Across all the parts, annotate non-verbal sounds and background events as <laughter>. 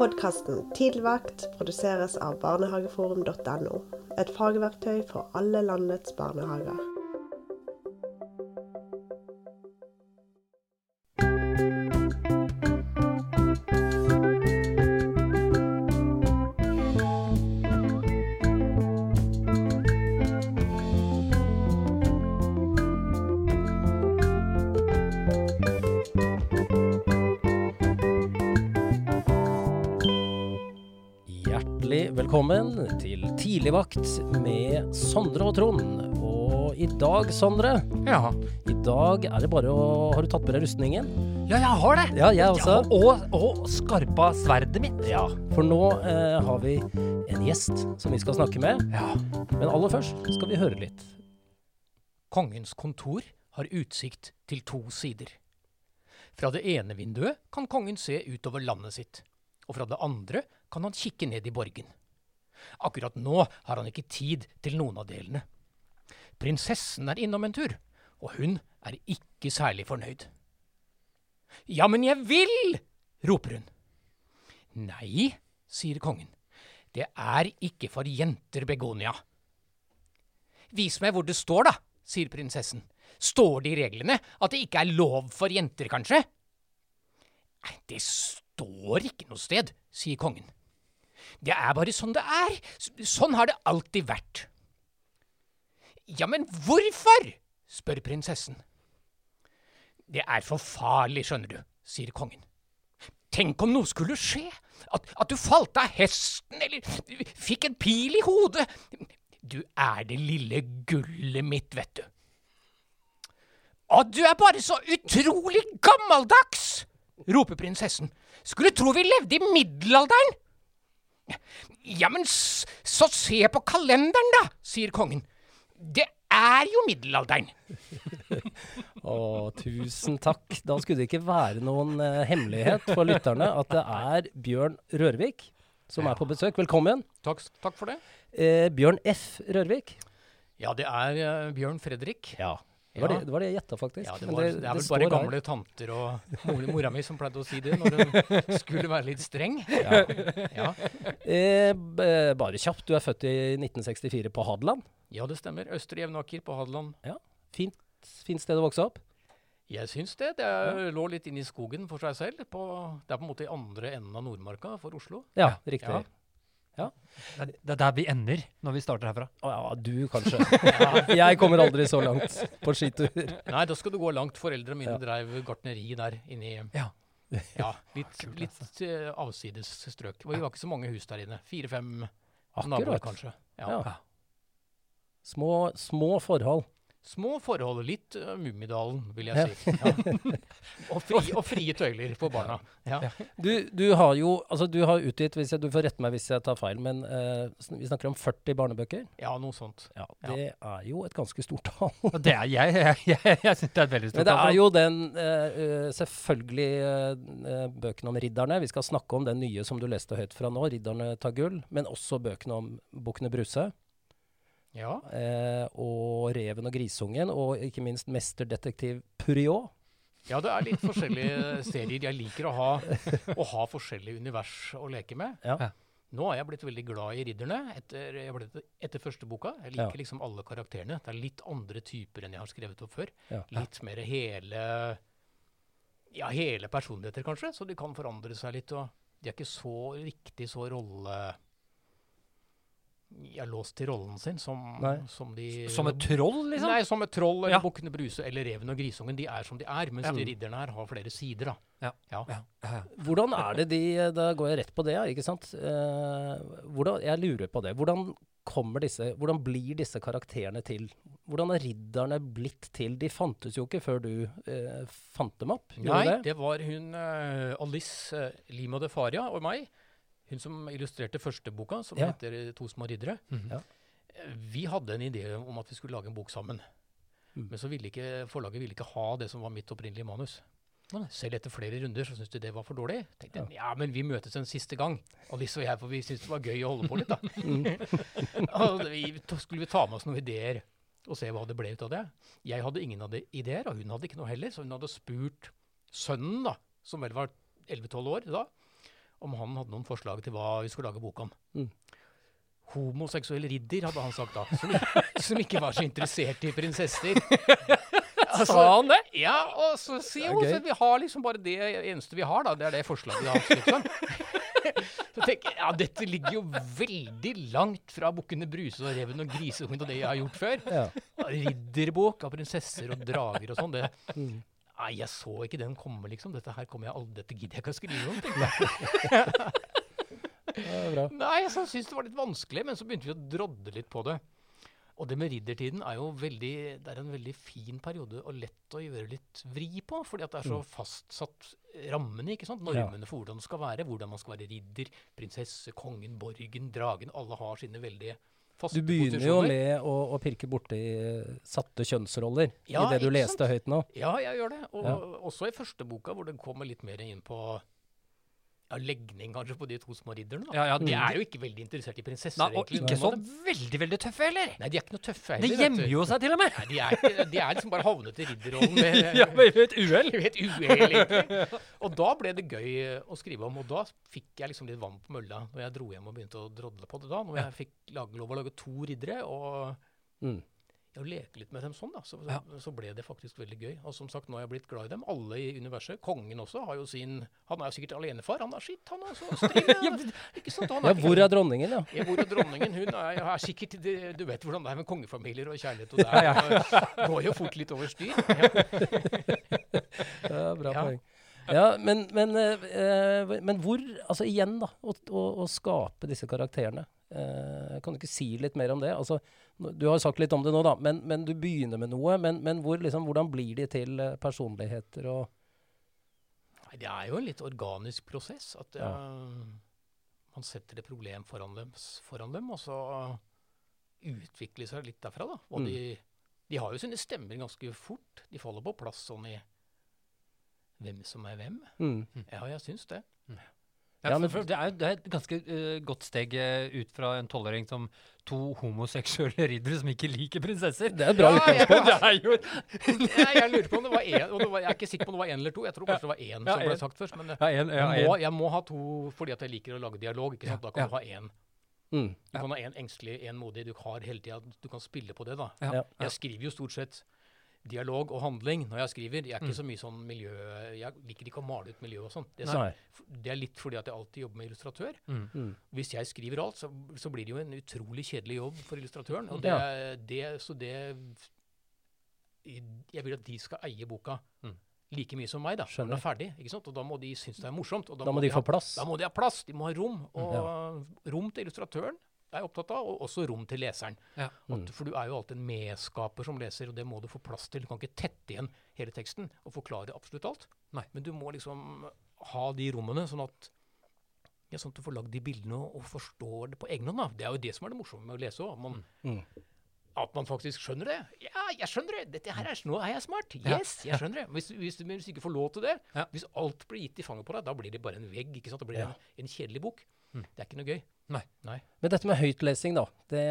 Podkasten Tidligvakt produseres av barnehageforum.no. Et fagverktøy for alle landets barnehager. Tidligvakt med Sondre og Trond. Og i dag, Sondre, Ja. i dag er det bare å Har du tatt på deg rustningen? ja, jeg har det! Ja, jeg også. og, og skarpa sverdet mitt. Ja. For nå eh, har vi en gjest som vi skal snakke med. Ja. Men aller først skal vi høre litt. Kongens kontor har utsikt til to sider. Fra det ene vinduet kan kongen se utover landet sitt, og fra det andre kan han kikke ned i borgen. Akkurat nå har han ikke tid til noen av delene. Prinsessen er innom en tur, og hun er ikke særlig fornøyd. Ja, men jeg vil! roper hun. Nei, sier kongen. Det er ikke for jenter, Begonia. Vis meg hvor det står, da, sier prinsessen. Står det i reglene at det ikke er lov for jenter, kanskje? Nei, det står ikke noe sted, sier kongen. Det er bare sånn det er. Sånn har det alltid vært. Ja, men hvorfor? spør prinsessen. Det er for farlig, skjønner du, sier kongen. Tenk om noe skulle skje? At, at du falt av hesten, eller fikk en pil i hodet? Du er det lille gullet mitt, vet du. Å, du er bare så utrolig gammeldags! roper prinsessen. Skulle tro vi levde i middelalderen. Ja, men så se på kalenderen, da, sier kongen. Det er jo middelalderen. <laughs> Å, tusen takk. Da skulle det ikke være noen eh, hemmelighet for lytterne at det er Bjørn Rørvik som er på besøk. Velkommen. Takk, takk for det. Eh, Bjørn F. Rørvik. Ja, det er eh, Bjørn Fredrik. Ja. Det var, Ja. det, det var det jeg gjetta, faktisk. Ja, det, var, det, er vel bare bare her. gamle tanter og mor, mora mi som pleide å si det når hun skulle være litt streng. <laughs> Ja. Ja, Eh, bare kjapt, du er født i 1964 på Hadeland. ja det stemmer. Østre Jevnaker på Hadeland. Fint, fint sted å vokse opp. Jeg syns det. Det lå litt inne i skogen for seg selv. På, det er på en måte i andre enden av Nordmarka for Oslo. Ja, riktig. Ja. Det er, det er der vi ender når vi starter herfra. Å ja, du kanskje. <laughs> jeg kommer aldri så langt på skitur. Nei, da skal du gå langt. Foreldrene mine Ja. dreiv gartneri der inni Ja. Ja, litt, litt eh, avsides strøk. Vi var ikke så mange hus der inne. Fire-fem naboer, kanskje. Ja. Ja. Små, små forhold. Små forhold. Litt uh, Mummidalen, vil jeg si. Ja. <laughs> og, fri, og frie tøyler for barna. Ja. Du, du har jo altså du har utgitt, hvis jeg, du får rette meg hvis jeg tar feil, men uh, vi snakker om 40 barnebøker. ja, noe sånt. Ja, Det er jo et ganske stort tall. Det er jeg. Jeg, jeg, jeg syns det er et veldig stort Men det er jo den eh, selvfølgelig bøkene om ridderne. Vi skal snakke om den nye som du leste høyt fra nå, 'Ridderne tar gull', men også bøkene om Bukkene Bruse. Ja. Eh, og 'Reven og grisungen', og ikke minst 'Mesterdetektiv Puriot'. ja, det er litt forskjellige serier. Jeg liker å ha, å ha forskjellige univers å leke med. Ja. Nå har jeg blitt veldig glad i ridderne etter, jeg ble, etter første boka. Jeg liker Ja. liksom alle karakterene. Det er litt andre typer enn jeg har skrevet opp før. Ja. Litt mer hele Ja, hele personligheter, kanskje. Så de kan forandre seg litt. Og de er ikke så riktig så rolle... Ja, låst til rollen sin som, som de Som et troll, liksom? Nei, som et troll eller Ja. Bukkene Bruse eller Reven og Grisungen. De er som de er, mens Ja. de ridderne her har flere sider. da. Ja. Ja. Hvordan er det de Da går jeg rett på det, ja, ikke sant? Eh, hvordan, jeg lurer på det. Hvordan kommer disse Hvordan blir disse karakterene til? Hvordan er ridderne blitt til? De fantes jo ikke før du eh, fant dem opp. Gjorde Nei, det? det var hun eh, Alice uh, Lima de Faria og meg. Hun som illustrerte første boka, som Ja. heter eh, 'To små riddere'. Mhm. Ja. Eh, Vi hadde en idé om at vi skulle lage en bok sammen. Mm. Men så ville ikke forlaget ville ikke ha det som var mitt opprinnelige manus. Selv etter flere runder så syntes de det var for dårlig. Tenkte jeg, ja, men vi møtes en siste gang. Alice og jeg, for vi syntes det var gøy å holde på litt, da. <laughs> <laughs> og vi, skulle vi ta med oss noen ideer og se hva det ble ut av det. Jeg hadde ingen av de ideer, og hun hadde ikke noe heller, så hun hadde spurt sønnen, da, som vel var 11-12 år da, om han hadde noen forslag til hva vi skulle lage bok om. Mm. Homoseksuell ridder, hadde han sagt da. Som, <laughs> som ikke var så interessert i prinsesser. <laughs> Sa han det? Ja, og så sier er hun at vi har liksom bare det eneste vi har, da. Det er det forslaget hans, liksom. <laughs> Så jeg, ja, dette ligger jo veldig langt fra Bukkene Bruse og Reven og Grisungen og det jeg har gjort før. Ja. Ridderbok av prinsesser og drager og sånn. Det, Mm. Nei, jeg så ikke den komme, liksom. Dette her kommer jeg aldri, dette gidder jeg ikke å skrive om. tenkte jeg. Det er bra. Nei, jeg syntes det var litt vanskelig, men så begynte vi å drodde litt på det. Og det med riddertiden er jo veldig, det er en veldig fin periode og lett å gjøre litt vri på, fordi at det er så fastsatt rammene, ikke sant? Normene for hvordan det skal være, hvordan man skal være ridder, prinsesse, kongen, borgen, dragen, alle har sine veldige Du begynner jo med å, å pirke borti satte kjønnsroller Ja, i det du leste sant? høyt nå. Ja, jeg gjør det. Og Ja. også i første boka, hvor det kommer litt mer inn på ja, legning kanskje på de to små ridderne. Da. Ja, ja, De de- er jo ikke veldig interessert i prinsesser. Nei, og egentlig, ikke så av veldig, veldig tøffe heller. Nei, de er ikke noe tøffe heller. De gjemmer jo seg til og med. Nei, de er, ikke, de er liksom bare havnet i ridderrollen ved, <laughs> Ja, ved et uhell. <laughs> ved et uhell, egentlig. <laughs> Og da ble det gøy å skrive om, og da fikk jeg liksom litt vann på mølla når jeg dro hjem og begynte å drodle på det da. Når jeg fikk lage, lov å lage to riddere og Mm. Ja, leke litt med dem sånn, da, så, så, Ja. så ble det faktisk veldig gøy. Og som sagt, nå har jeg blitt glad i dem. Alle i universet. Kongen også har jo sin Han er jo sikkert alenefar. Han er skitt, han også. Streng, <laughs> ikke sant? Han Ja, hvor er dronningen, da? ja, hvor er dronningen? Hun er, er sikkert det- Du vet hvordan det er med kongefamilier og kjærlighet. Og <laughs> det er, går jo fort litt over styr. Ja. <laughs> Ja, bra Ja. poeng. Ja, men, men, eh, eh, men hvor Altså igjen, da. Å, å, å skape disse karakterene. Eh, kan du ikke si litt mer om det? Altså, du har sagt litt om det nå, da. Men, men du begynner med noe. Men, men hvor, liksom, hvordan blir de til eh, personligheter og Nei, det er jo en litt organisk prosess. At Ja. uh, man setter et problem foran dem, foran dem, og så utvikler seg litt derfra. da. Og Mm. de, de har jo sine stemmer ganske fort. De faller på plass sånn i hvem som er hvem. mm. Ja, jeg syns det. Ja, Ja, men det, er, det er et ganske uh, godt steg uh, ut fra en tolvåring som to homoseksuelle riddere som ikke liker prinsesser. Det er bra Ja, ja. utgangspunkt. <laughs> det er jo <laughs> jeg, jeg lurer på om det var én, og det var, jeg er ikke sikker på om det var én eller to. Jeg tror kanskje det var én Ja, som ble sagt først. Men eh, ja, en, ja, jeg, må, jeg må ha to fordi at jeg liker å lage dialog. ikke sant? Da kan Ja. du ha én. Mm. Du kan ha en engstelig, en modig. Du har hele tida Du kan spille på det, da. Ja. Ja. Jeg skriver jo stort sett dialog og handling når jeg skriver. Jeg er ikke Mm. så mye sånn miljø Jeg liker ikke å male ut miljø og sånn. Det, er så- det er litt fordi at jeg alltid jobber med illustratør. Mm. Mm. Hvis jeg skriver alt, så, så blir det jo en utrolig kjedelig jobb for illustratøren. Og det, Ja. det, så det Jeg vil at de skal eie boka Mm. like mye som meg da, når den er ferdig. ikke sant? Og da må de synes det er morsomt. Og Da må de få ha, plass. da må de ha plass, de må ha rom. Og rom til illustratøren er opptatt av, og også rom til leseren. Ja. Mm. At, for du er jo alltid en medskaper som leser, og det må du få plass til. Du kan ikke tette igjen hele teksten og forklare absolutt alt. Nei. Men du må liksom ha de rommene, sånn at ja, sånn at du får lagd de bildene og, og forstår det på egen hånd. Det er jo det som er det morsomme med å lese òg. Mm. At man faktisk skjønner det. Ja, jeg skjønner det! Dette her er, nå er jeg smart! Yes, jeg skjønner det. Hvis, hvis, du, hvis ikke får lov til det, Ja. hvis alt blir gitt i fanget på deg, da blir det bare en vegg. ikke sant? Da blir det en, en kjedelig bok. Mm. Det er ikke noe gøy. Nei. Nei. Men dette med høytlesing, da. Det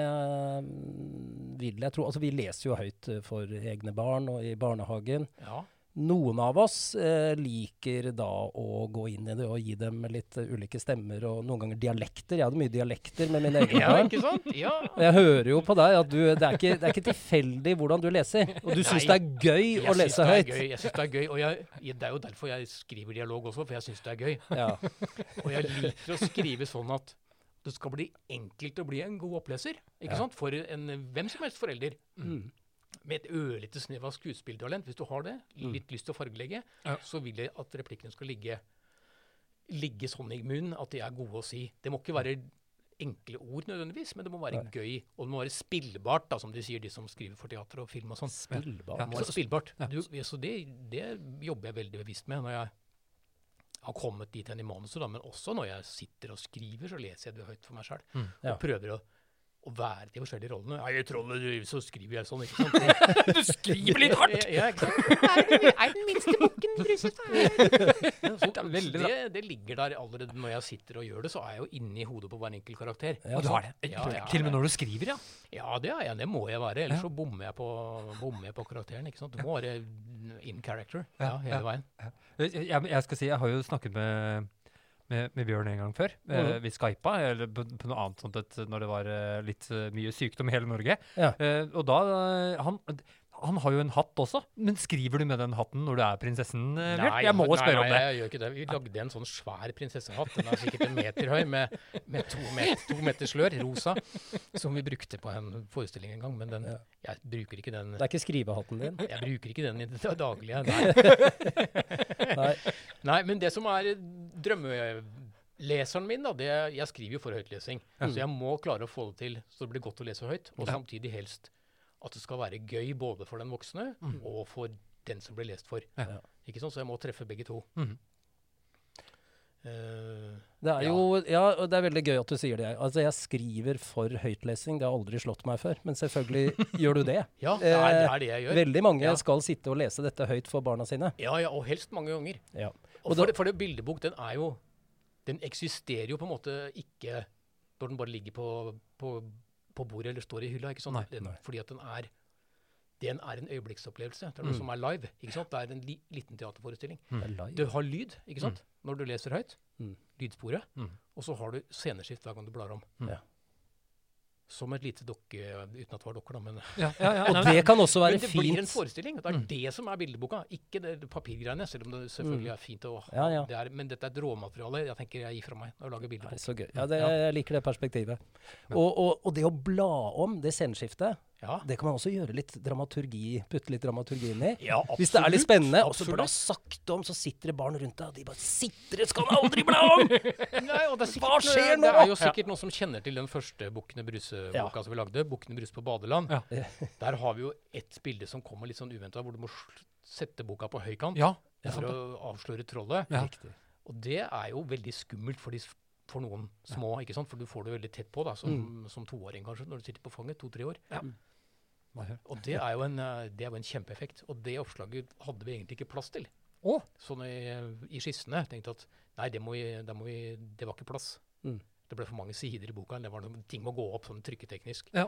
mm, vil jeg tro Altså, vi leser jo høyt eh, for egne barn og i barnehagen. Ja. Noen av oss eh, liker da å gå inn i det og gi dem litt uh, ulike stemmer, og noen ganger dialekter. Jeg hadde mye dialekter med mine egne <laughs> ja, barn. ikke sant? Ja. Og jeg hører jo på deg at du, det, er ikke, det er ikke tilfeldig hvordan du leser. Og du syns det er gøy Jeg å syns lese det er høyt. gøy. Jeg synes det er gøy, og jeg, jeg, det er jo derfor jeg skriver dialog også, for jeg syns det er gøy. Ja. <laughs> Og jeg liker å skrive sånn at det skal bli enkelt å bli en god oppleser. ikke Ja. sant? For en hvem som helst forelder. Mm. Med et ørlite snev av skuespillertalent, hvis du har det, Mm. litt lyst til å fargelegge, Ja. så vil jeg at replikkene skal ligge, ligge sånn i munnen at de er gode å si. Det må ikke være enkle ord nødvendigvis, men det må være Nei. gøy, og det må være spillbart, da, som de sier, de som skriver for teater og film og sånn. Spillbart. Ja. Det må være spillbart. Du, så det, det jobber jeg veldig bevisst med når jeg har kommet dit hen i manuset, da, men også når jeg sitter og skriver, så leser jeg det høyt for meg sjøl. Mm. Og prøver å, å være de forskjellige rollene. Nei, i trollet, så skriver jeg sånn, ikke sant. <laughs> Du skriver litt hardt! Ja, ikke sant? Er den minste bukken Bruseth? Ja, Det er det, ligger der allerede når jeg sitter og gjør det, så er jeg jo inni hodet på hver enkelt karakter. Ja, du har det. Ja, ja, Til og med når du skriver, ja. Ja, det er jeg. Det må jeg være. Ellers Ja. så bommer jeg, på, bommer jeg på karakteren. ikke sant? Du må være in character Ja, hele ja. veien. Jeg, jeg skal si, jeg har jo snakket med med, med Bjørn en gang før. Eh, Mhm. vi skypa, eller på, på noe annet sånt et, når det var eh, litt eh, mye sykdom i hele Norge. Ja. Eh, og da eh, han, han har jo en hatt også, men skriver du med den hatten når du er prinsessen? Nei, Bjørn? jeg må nei, spørre om nei, det. jeg gjør ikke det. Vi lagde en sånn svær prinsessehatt. Den er sikkert en meter høy, med, med to, meter, to meter slør, rosa, som vi brukte på en forestilling en gang. Men den, Ja. jeg bruker ikke den Det er ikke skrivehatten din? jeg bruker ikke den i det daglige. Nei. <laughs> Nei. Nei, men det som er drømmeleseren min, da, det, jeg skriver jo for høytlesing. Så jeg må klare å få det til så det blir godt å lese høyt. Og Ja. samtidig helst at det skal være gøy både for den voksne og for den som blir lest for. Ja. Ikke sånn, Så jeg må treffe begge to. Mm. Uh, Det er Ja. jo Ja, og det er veldig gøy at du sier det. Altså, jeg skriver for høytlesing. Det har aldri slått meg før. Men selvfølgelig <laughs> gjør du det. ja, det er, det Eh, er det jeg gjør. Veldig mange Ja. skal sitte og lese dette høyt for barna sine. Ja, ja, og helst mange ganger. Ja. Og for, det, for det bildebok, den er jo Den eksisterer jo på en måte ikke når den bare ligger på, på, på bordet eller står i hylla. ikke sant? Nei, den, nei. Fordi at den er den er en øyeblikksopplevelse. Det er noe Mm. som er live. ikke sant? Det er en li, liten teaterforestilling. Det er. Du har lyd ikke sant? når du leser høyt. Mm. Lydsporet. Mm. Og så har du sceneskift hver gang du blar om. Mm. Ja. Som et lite dokke Uten at det var dokker, da, men Ja, ja, ja, <laughs> Og nei, det kan også være men det blir en forestilling. Det er Mm. det som er bildeboka, ikke det papirgreiene. Selv om det selvfølgelig er fint å ha. Mm. Det er, men dette er et råmateriale jeg tenker jeg gir fra meg når jeg lager Nei, så gøy. Ja, det, jeg liker det perspektivet. Og, og, og det å bla om, det sceneskiftet, Ja, det kan man også gjøre litt dramaturgi, putte litt dramaturgi inn i. ja Hvis det er litt spennende, og så blir bla sakte om, så sitter det barn rundt deg, og de bare sitter Det skal han aldri bla om! <laughs> Nei, Hva skjer nå? Det er jo sikkert noen som kjenner til den første Bukkene Bruse-boka Ja. som vi lagde. 'Bukkene Bruse på badeland'. Ja. <laughs> Der har vi jo ett bilde som kommer litt sånn uventa, hvor du må sette boka på høykant Ja, for å avsløre trollet. Ja. Og det er jo veldig skummelt for, de, for noen små, ikke sant? for du får det veldig tett på da, som, som toåring kanskje, når du sitter på fanget, to-tre år. Hva gjør- Og det er, jo en, eh, det er jo en kjempeeffekt. Og det oppslaget hadde vi egentlig ikke plass til. Oh. Sånn i, i skissene tenkte at nei, det, må vi, det, må vi, det var ikke plass. Mm. Det ble for mange sider i boka. Det var noe, ting må gå opp sånn trykketeknisk. Ja.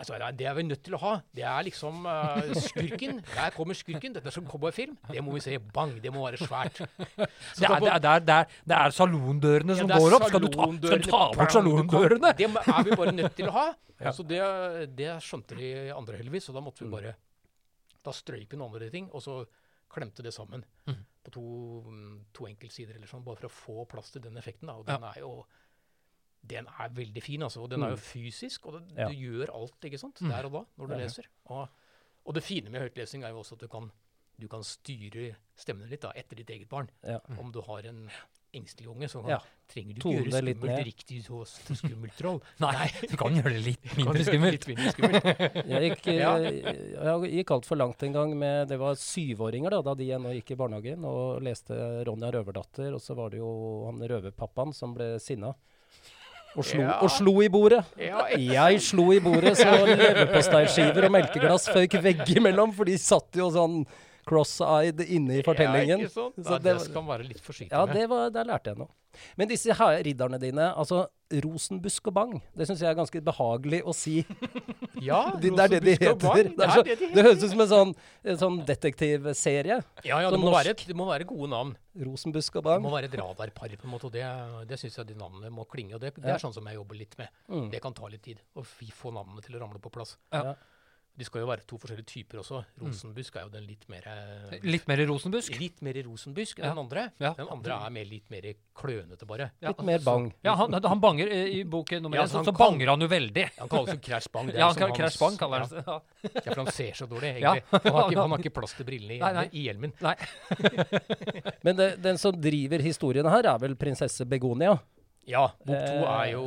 Altså, det er- det vi nødt til å ha. Det er liksom uh, skurken. Der kommer skurken. Dette er som cowboyfilm. Det må vi se. Bang! Det må være svært. <laughs> Så Det er, det, er, det, er, det, er, salondørene Ja, som er går opp. Skal du ta, skal du ta bort salondørene? Det er vi bare nødt til å ha. <laughs> Så det, det skjønte de andre heldigvis, og da måtte vi Mm. bare Da strøyk vi noen andre ting, og så klemte det sammen mm. på to, mm, to enkeltsider eller sånn, bare for å få plass til den effekten. Da. Og Ja. den er jo den er veldig fin, altså. Og den er jo Mm. fysisk, og det, Ja. du gjør alt, ikke sant, Mm. der og da, når du Ja. leser. Og, og det fine med høytlesing er jo også at du kan, du kan styre stemmen litt da, etter ditt eget barn. Ja. Om du har en engstelig unge, så Ja. trenger du Tone ikke gjøre skummelt riktig så skummelt troll. <laughs> Nei, du kan gjøre det litt <laughs> mindre skummelt. Litt mindre skummelt. <laughs> Jeg gikk, Ja. eh, jeg gikk altfor langt en gang med Det var syvåringer da, da de ennå gikk i barnehagen og leste Ronja Røverdatter. Og så var det jo han røverpappaen som ble sinna. Og slo, Ja. og slo i bordet. Ja, Jeg slo i bordet, så leverposteiskiver og melkeglass føyk veggimellom, for de satt jo sånn cross-eyed inne i fortellingen. Ja, ikke sant? Så det det, skal man være litt forsiktig Ja, det var, der lærte jeg noe. Men disse her ridderne dine, altså rosenbusk og bang, det syns jeg er ganske behagelig å si. <laughs> Ja, De, det er det de heter. Bang, Det, er så, det de heter. det høres ut som en sånn, en sånn detektivserie. Ja, ja, det må, være, det må være gode navn. Rosenbusk og bang. Det må være et radarpar, på en måte. Og det, det syns jeg de navnene må klinge. Og det, det Ja. er sånn som jeg jobber litt med. Mm. Det kan ta litt tid å få navnene til å ramle på plass. Ja. De skal jo være to forskjellige typer også. Rosenbusk er jo den litt mer eh, Litt mer rosenbusk. Litt mer rosenbusk enn Ja. den andre. Ja. Den andre er mer, litt mer klønete, bare. Ja, Litt mer bang. Ja, han, han banger eh, i bok nummer Ja, én, så så, så kan- banger han jo veldig. Han kalles jo Crash Bang. Ja, han kan Crash Bang, kaller ja. han. Ja. Ja, for han ser så dårlig, Ja. egentlig. Han, har ikke, han har <laughs> ikke plass til brillene i, Nei, nei. i hjelmen. Nei. <laughs> Men det, den som driver historien her, er vel prinsesse Begonia? Ja, bok to Eh, er jo,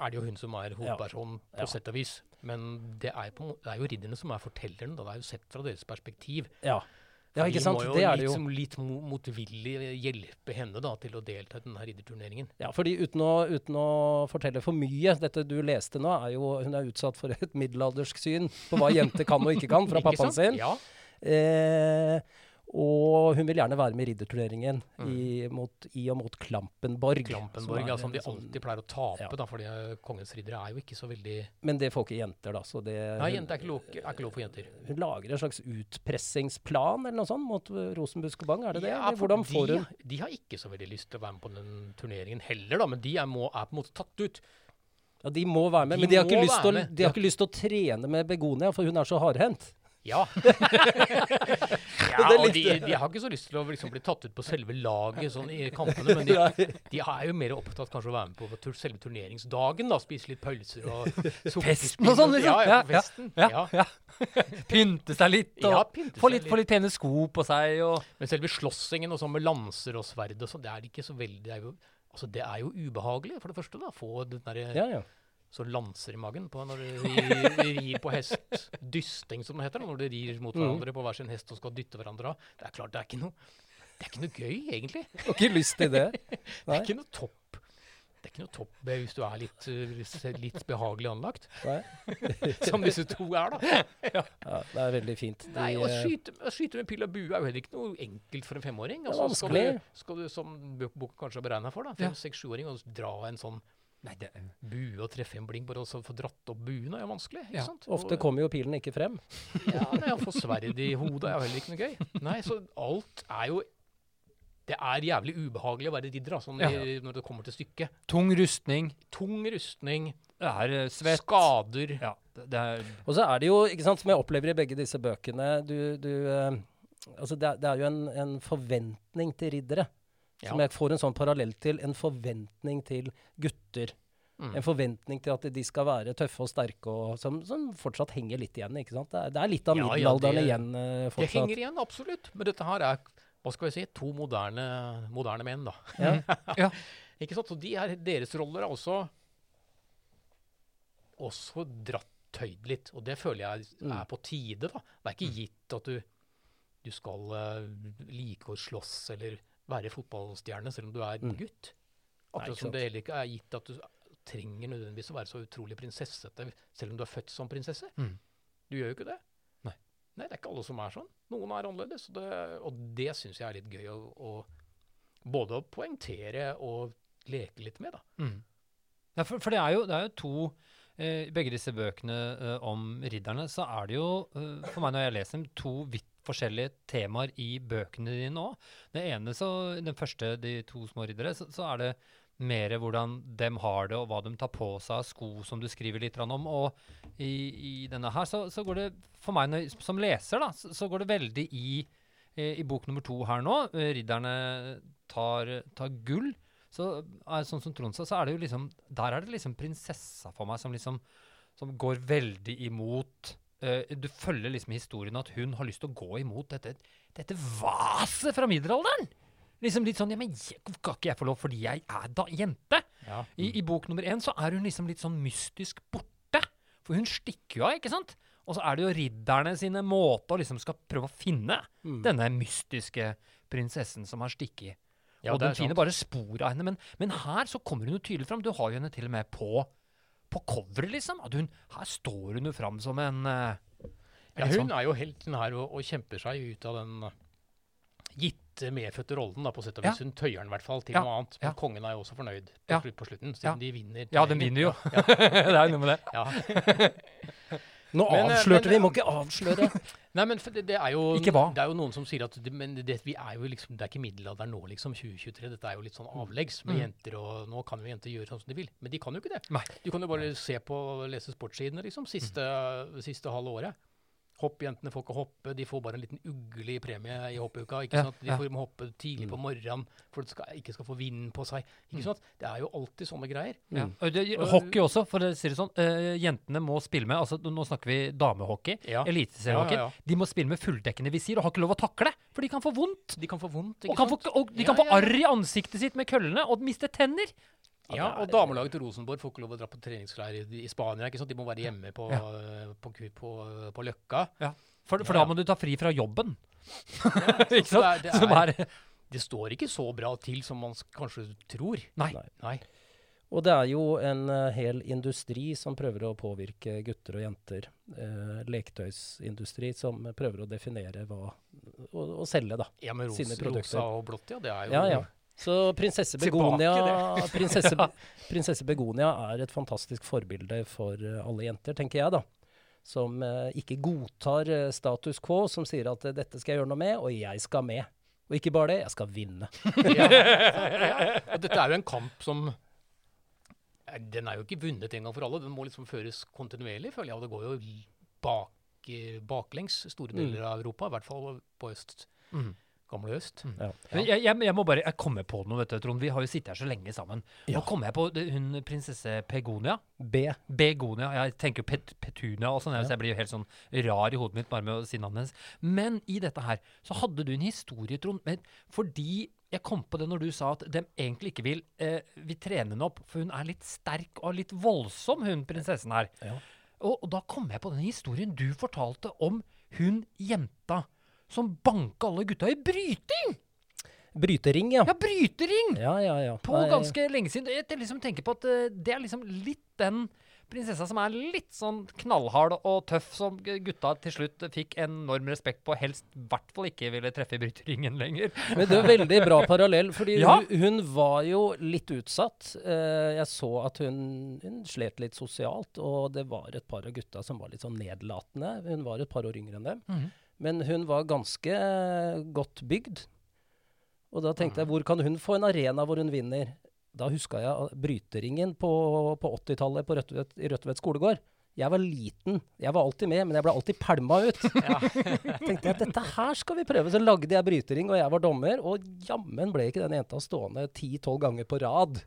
er det jo hun som er hovedpersonen, på Ja. sett og vis. Men det er, på, det er jo ridderne som er fortelleren. Da. Det er jo sett fra deres perspektiv. Ja. Ja, ikke de sant? må jo Det er det jo. liksom litt motvillig hjelpe henne da, til å delta i denne ridderturneringen. Ja, fordi uten å, uten å fortelle for mye Dette du leste nå, er jo Hun er utsatt for et middelaldersk syn på hva jenter kan og ikke kan fra <laughs> pappaen sin. Ja. Eh, Og hun vil gjerne være med i ridderturneringen Mm. i, mot, i og mot Klampenborg. Klampenborg, som ja, er som de alltid pleier å tape, Ja. da, fordi eh, kongens riddere er jo ikke så veldig Men det får ikke jenter, da. Så det, Nei, jenter er er ikke lov for jenter. Hun lager en slags utpressingsplan eller noe sånt mot uh, Rosenbusk og Bang, er det det? Ja, for de, de har ikke så veldig lyst til å være med på den turneringen heller, da, men de er, må, er på en måte tatt ut. Ja, de må være med, De men de har, ikke lyst å- de har ikke lyst til å trene med Begonia, for hun er så hardhendt. Ja. <laughs> ja og de, de har ikke så lyst til å liksom bli tatt ut på selve laget sånn i kampene, men de, <laughs> de er jo mer opptatt kanskje å være med på selve turneringsdagen. da, Spise litt pølser og <laughs> Festen og sånn, liksom. Ja, ja, Ja, festen. ja, Ja. Pynte seg litt, og få, litt, litt pene sko på seg. Og Men selve slåssingen og sånn med lanser og sverd og sånn, det er ikke så veldig det er, jo, altså, det er jo ubehagelig, for det første. da, Få den derre Ja, ja. Så lanser i magen på når de <laughs> rir, på hest. Dysting, som det heter. Når de rir mot Mm. hverandre på hver sin hest og skal dytte hverandre av. Det er klart, det er ikke noe det er ikke noe gøy, egentlig. Har ikke lyst til det. <laughs> Det er ikke noe topp. Det er ikke noe topp hvis du er litt, eh, litt behagelig anlagt, Nei. <laughs> som disse to er, da. Ja, det er veldig fint. De, Nei, Å eh, skyte, å skyte med pil og bue er jo heller ikke noe enkelt for en femåring. Altså, skal, du, skal du, som bok- boka kanskje har beregna for, da, fem, seks, sjuåring, og dra en sånn Nei, det bue og treffe en blink bare å få dratt opp buen er jo vanskelig. ikke Ja, sant? Ofte Og- kommer jo pilen ikke frem. Ja, nei, Å få sverd i hodet er jo heller ikke noe gøy. Nei, så alt er jo Det er jævlig ubehagelig å være ridder sånn ja. når det kommer til stykket. Tung rustning. Tung rustning, Det er eh, svett. skader Ja, det, det er Og så er det jo, ikke sant, som jeg opplever i begge disse bøkene du, du, eh, altså det, er, det er jo en, en forventning til riddere. Ja. Som jeg får en sånn parallell til. En forventning til gutter. Mm. En forventning til at de skal være tøffe og sterke, og som, som fortsatt henger litt igjen. ikke sant? Det er, det er litt av Ja, ja, middelalderen det- igjen eh, Det henger igjen, absolutt. Men dette her er hva skal vi si, to moderne, moderne menn, da. Ja. <laughs> Ja. Ikke sant? Så de er, deres roller er også også dratt tøyd litt. Og det føler jeg Mm. er på tide, da. Det er ikke gitt at du, du skal uh, like å slåss eller være fotballstjerne selv om du er Mm. gutt. Nei, Akkurat ikke som det heller ikke er gitt at du trenger nødvendigvis å være så utrolig prinsessete selv om du er født som prinsesse. Mm. Du gjør jo ikke det. Nei. Nei, det er ikke alle som er sånn. Noen er annerledes. Og det, og det syns jeg er litt gøy å, å både å poengtere og leke litt med, da. Mm. Ja, for, for det er jo, det er jo to eh, I begge disse bøkene uh, om ridderne, så er det jo, uh, for meg når jeg leser dem, to vidt forskjellige temaer i bøkene dine òg. Så, den første, De to små riddere, så, så er det mer hvordan dem har det, og hva de tar på seg av sko, som du skriver litt om. Og i, i denne her, så, så går det for meg som leser, da, så, så går det veldig i eh, i bok nummer to her nå, eh, ridderne tar, tar gull, så er, sånn som Trond sa, så er det jo liksom Der er det liksom prinsessa for meg som liksom som går veldig imot eh, Du følger liksom historien at hun har lyst til å gå imot dette, dette vaset fra middelalderen! Liksom litt sånn Ja, men jeg, kan ikke jeg få lov fordi jeg er da jente? I, I bok nummer én så er hun liksom litt sånn mystisk borte. For hun stikker jo av, ikke sant? Og så er det jo ridderne sine måter å liksom skal prøve å finne Mm. denne mystiske prinsessen som har stikket. Ja, og den de er finner bare spor av henne. Men, men her så kommer hun jo tydelig fram. Du har jo henne til og med på, på coveret, liksom. At hun, her står hun jo fram som en uh, Ja, hun sånn- er jo helten her og, og kjemper seg ut av den uh, gitte, medfødte rollen, da, på sett og vis. Ja. Hun tøyer den i hvert fall til Ja, noe annet. Men kongen er jo også fornøyd på, slutt, på slutten, siden de vinner. Ja, den vinner jo. Ja, <laughs> det er jo noe med det. <laughs> Nå Men, eh, avslørte men- vi! Må ikke avsløre! <laughs> Nei, men det, det er jo Ikke hva? Det er jo noen som sier at det, men det, vi er jo liksom, det er ikke middelalderen nå, liksom. 2023. Dette er jo litt sånn avleggs med Mm. jenter, og nå kan jo jenter gjøre sånn som de vil. Men de kan jo ikke det. Nei. Du kan jo bare se på lese sportssidene, liksom. Siste, siste halve året. Hoppjentene får ikke hoppe, de får bare en liten ugle i premie i hoppuka. ikke Ja, sant? De ja. får må hoppe tidlig på morgenen for at de skal, ikke skal få vind på seg. ikke sant? Det er jo alltid sånne greier. Ja. Mm. Og det, hockey også, for å si det sånn. Uh, jentene må spille med altså Nå snakker vi damehockey. Ja. Eliteseriehockey. Ja, ja, ja. De må spille med fulldekkende visir og har ikke lov å takle, for de kan få vondt. De kan få vondt, Og, ikke kan få, og de kan få arr i ansiktet sitt med køllene og miste tenner. Ja, og damelaget til Rosenborg får ikke lov å dra på treningsleir i, i Spania. ikke sant? De må være hjemme på, Ja. på, på, på Løkka. For, for Ja, da må du ta fri fra jobben. <laughs> Så ikke sant? det er- det Som er- Det står ikke så bra til som man kanskje tror. nei. Nei. Nei. Og det er jo en uh, hel industri som prøver å påvirke gutter og jenter. Uh, leketøysindustri som prøver å definere hva å, selge, da. Ja, med Sine rosa, produkter. rosa og blått, ja. Det er jo Ja, ja. Så prinsesse Begonia, <laughs> prinsesse, prinsesse Begonia er et fantastisk forbilde for eh, alle jenter, tenker jeg, da. Som eh, ikke godtar eh, status quo, som sier at eh, dette skal jeg gjøre noe med, og jeg skal med. Og ikke bare det, jeg skal vinne. <laughs> ja. ja. Og dette er jo en kamp som Den er jo ikke vunnet en gang for alle. Den må liksom føres kontinuerlig, føler jeg. Og det går jo bak, baklengs store Mm. deler av Europa, i hvert fall på øst. Mhm. Gamle øst. Ja. Jeg, jeg, jeg må bare, jeg kommer på noe, vet du, Trond. Vi har jo sittet her så lenge sammen. Ja. Nå kommer jeg på det, hun prinsesse Pegonia. B. Begonia. Jeg tenker pet, Petunia og sånn. Ja. Så jeg blir jo helt sånn rar i hodet mitt bare med å si navnet hennes. Men i dette her så hadde du en historie, Trond. Men fordi jeg kom på det når du sa at de egentlig ikke vil, eh, vil trene henne opp, for hun er litt sterk og litt voldsom, hun prinsessen her. Ja. Og, og da kom jeg på den historien du fortalte om hun jenta som banka alle gutta i bryting! Brytering, ja. Ja, brytering! Ja, ja, ja. På Nei, ganske lenge siden. Jeg, liksom tenker på at eh, det er liksom litt den prinsessa som er litt sånn knallhard og tøff, som gutta til slutt fikk enorm respekt på, helst i hvert fall ikke ville treffe i bryteringen lenger. <laughs> Men det er veldig bra parallell, fordi Ja. hun, hun var jo litt utsatt. Eh, jeg så at hun, hun slet litt sosialt, og det var et par av gutta som var litt sånn nedlatende. Hun var et par år yngre enn dem. Mhm. Men hun var ganske godt bygd. Og da tenkte jeg, Mhm. hvor kan hun få en arena hvor hun vinner? Da huska jeg bryteringen på, på 80-tallet på Rødtvet, i Rødtvet skolegård. Jeg var liten. Jeg var alltid med, men jeg ble alltid pælma ut. <laughs> <laughs> tenkte jeg, dette her skal vi prøve. Så lagde jeg brytering, og jeg var dommer. Og jammen ble ikke den jenta stående ti-tolv ganger på rad. <laughs>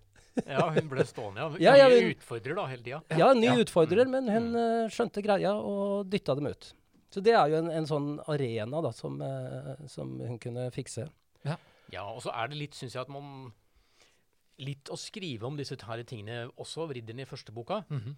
Ja, hun ble stående. Ja, Ja, ja, hun- utfordrer da, hele tida. Ja, ny Ja. utfordrer, men hun uh, skjønte greia og dytta dem ut. Så det er jo en, en sånn arena da, som, eh, som hun kunne fikse. Ja, og så er det litt, syns jeg, at man Litt å skrive om disse her tingene også, ridderne i første boka, Mhm.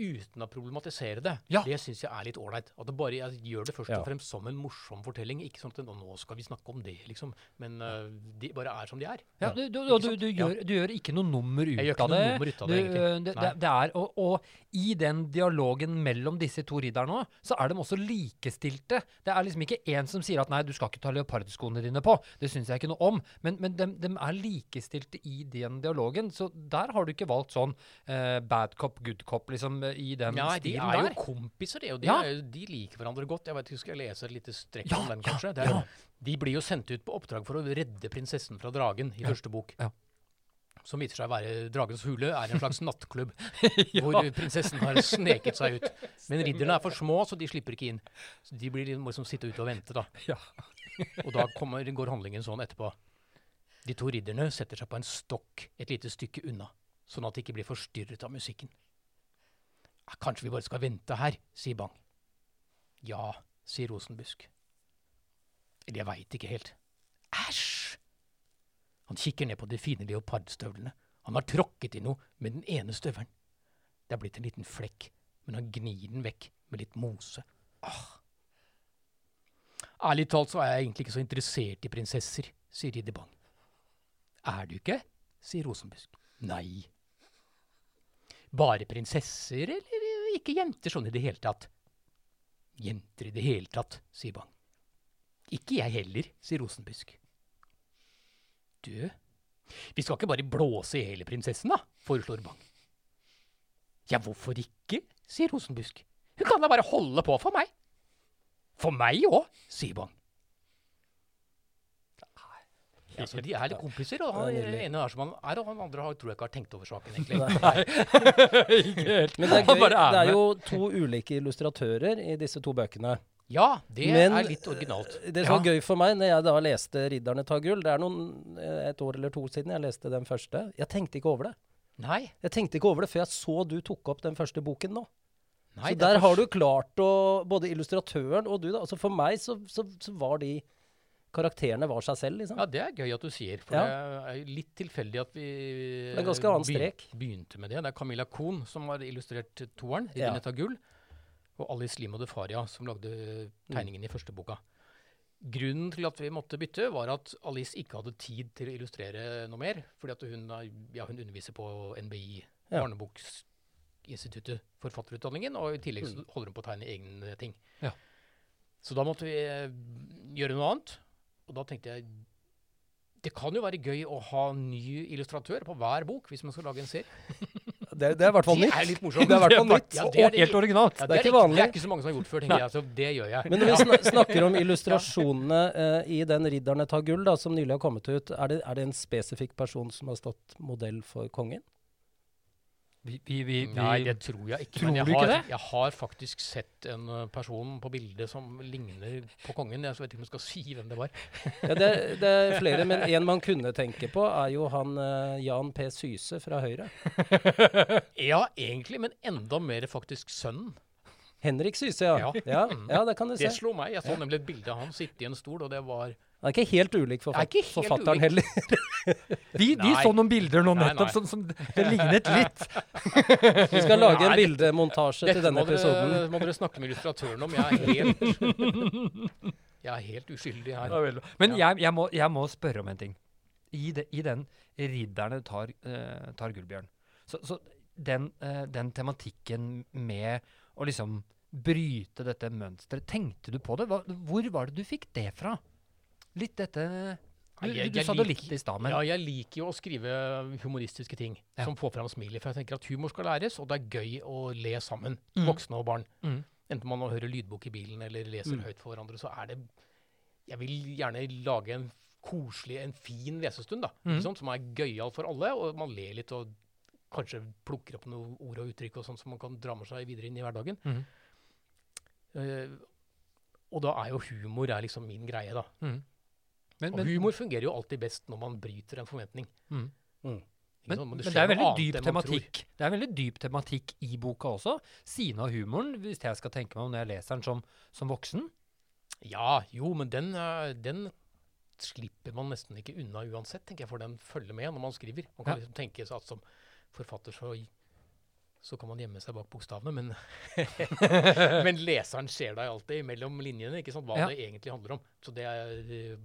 Uten å problematisere det. Ja. Det syns jeg er litt ålreit. At det bare, jeg gjør det først og fremst som en morsom fortelling. Ikke sånn at nå- nå skal vi snakke om det, liksom. Men uh, de bare er som de er. Ja, du, du, du, du, gjør, du gjør ikke noe nummer ut Jeg gjør ikke av noe nummer ut av det, egentlig. det, det, er, og, og i den dialogen mellom disse to ridderne òg, så er de også likestilte. Det er liksom ikke én som sier at nei, du skal ikke ta leopardskoene dine på. Det syns jeg ikke noe om. Men, men de, de er likestilte i den dialogen. Så der har du ikke valgt sånn uh, bad cop, good cop, liksom, i den Ja, de stilen er jo kompiser, de. Og de, Ja. er, de liker hverandre godt. Jeg vet ikke, Skal jeg lese et lite strekk Ja, om den, kanskje? Er, De blir jo sendt ut på oppdrag for å redde prinsessen fra dragen i Ja, første bok. ja. Som viser seg å være Dragens hule, er en <laughs> slags nattklubb <laughs> hvor prinsessen har sneket seg ut. Men ridderne er for små, så de slipper ikke inn. Så De blir må liksom sitte ute og vente, da. Ja. <laughs> og da kommer, går handlingen sånn etterpå. De to ridderne setter seg på en stokk et lite stykke unna, sånn at de ikke blir forstyrret av musikken. «Ja, Kanskje vi bare skal vente her, sier Bang. Ja, sier Rosenbusk. Eller jeg veit ikke helt. Æsj! Han kikker ned på de fine leopardstøvlene. Han har tråkket i noe med den ene støvelen. Det er blitt en liten flekk, men han gnir den vekk med litt mose. Ah. Ærlig talt så er jeg egentlig ikke så interessert i prinsesser, sier Ridder Bang. Er du ikke? sier Rosenbusk. Nei. Bare prinsesser, eller ikke jenter sånn i det hele tatt? Jenter i det hele tatt, sier Bang. Ikke jeg heller, sier Rosenbusk. Du, vi skal ikke bare blåse i hele prinsessen, da, foreslår Bang. Ja, hvorfor ikke, sier Rosenbusk. Hun kan da bare holde på for meg. For meg òg, sier Bang. Ja, så De er litt kompiser, og han er ene er som han er, og han andre har, tror jeg ikke har tenkt over saken, <laughs> egentlig. <laughs> ikke helt. Men det er, gøy, det er jo to ulike illustratører i disse to bøkene. Ja, det Men er litt originalt. Det som var Ja. gøy for meg når jeg da leste 'Ridderne tar gull' Det er noen, eh, et år eller to siden jeg leste den første. Jeg tenkte ikke over det. Nei. Jeg tenkte ikke over det før jeg så du tok opp den første boken nå. nei så er der har du klart å Både illustratøren og du, da. Altså for meg så, så, så var de Karakterene var seg selv, liksom. Ja, det er gøy at du sier, for Ja. det er litt tilfeldig at vi strek. begynte med det. Det er Camilla Kohn som har illustrert toeren, Ja. 'Ridderne tar gull', og Alice Lim og Defaria som lagde tegningen i første boka. Grunnen til at vi måtte bytte, var at Alice ikke hadde tid til å illustrere noe mer. Fordi at hun, ja, hun underviser på NBI, Ja. Barneboksinstituttet, forfatterutdanningen, og i tillegg så holder hun på å tegne egne ting. Ja. Så da måtte vi eh, gjøre noe annet. Og da tenkte jeg det kan jo være gøy å ha ny illustratør på hver bok hvis man skal lage en serie. <laughs> Det, det er i hvert fall Det nytt. er litt morsomt. Det er hvert fall <laughs> nytt. Ja, det er det- helt originalt. Ja, Det er ikke Det er ikke så mange som har gjort før, tenker jeg. Så det gjør jeg. Men når vi sna <laughs> snakker om illustrasjonene eh, i den 'Ridderne tar gull', da, som nylig har kommet ut, er det, er det en spesifikk person som har stått modell for kongen? Vi, vi, vi, Nei, det tror jeg ikke. Tror men jeg du ikke har, det? Jeg har faktisk sett en uh, person på bildet som ligner på kongen. Jeg vet ikke om jeg skal si hvem det var. Ja, det, det er flere, men en man kunne tenke på, er jo han eh, Jan P. Syse fra Høyre. <laughs> Ja, egentlig, men enda mer faktisk sønnen. Henrik Syse, ja. Ja. Ja, ja det kan du se. Det slo meg. Jeg så nemlig et bilde av han sitte i en stol, og det var Han er ikke helt ulik forfat ikke helt forfatteren ulik. heller. <laughs> vi, vi så noen bilder nå nettopp som, som det lignet <laughs> litt. Vi skal lage en bildemontasje til denne episoden. Dette må dere snakke med illustratøren om. Jeg er helt, <laughs> jeg er helt uskyldig her. Men jeg, jeg, må, jeg må spørre om en ting. I, de, i den 'Ridderne tar, uh, tar gullbjørn', så, så den, uh, den tematikken med å liksom bryte dette mønsteret, tenkte du på det? Hva, hvor var det du fikk det fra? Litt dette Du, du, du sa det litt i stad, men Ja, jeg liker jo å skrive humoristiske ting Ja. som får fram smilet. For jeg tenker at humor skal læres, og det er gøy å le sammen. Mm. Voksne og barn. Mm. Enten man hører lydbok i bilen eller leser Mm. høyt for hverandre, så er det Jeg vil gjerne lage en koselig, en fin lesestund, da. Mm. Ikke? Som er gøyal for alle, og man ler litt og kanskje plukker opp noen ord og uttrykk og sånt som man kan dra med seg videre inn i hverdagen. Eh, og da er jo humor er liksom min greie, da. Mm. Men, Og humor fungerer jo alltid best når man bryter en forventning. mm. Mm. Men, men det det, er veldig dyp tematikk Det er veldig dyp tematikk i boka også. Siden av humoren, hvis jeg skal tenke meg om når jeg leser den som, som voksen. Ja, jo, men den, eh, den slipper man nesten ikke unna uansett, tenker jeg, for den følger med når man skriver. Man kan Ja. liksom tenke seg at som forfatter så, så kan man gjemme seg bak bokstavene, men, <laughs> men leseren ser deg alltid mellom linjene, ikke sant, hva Ja. det egentlig handler om. Så det er, eh,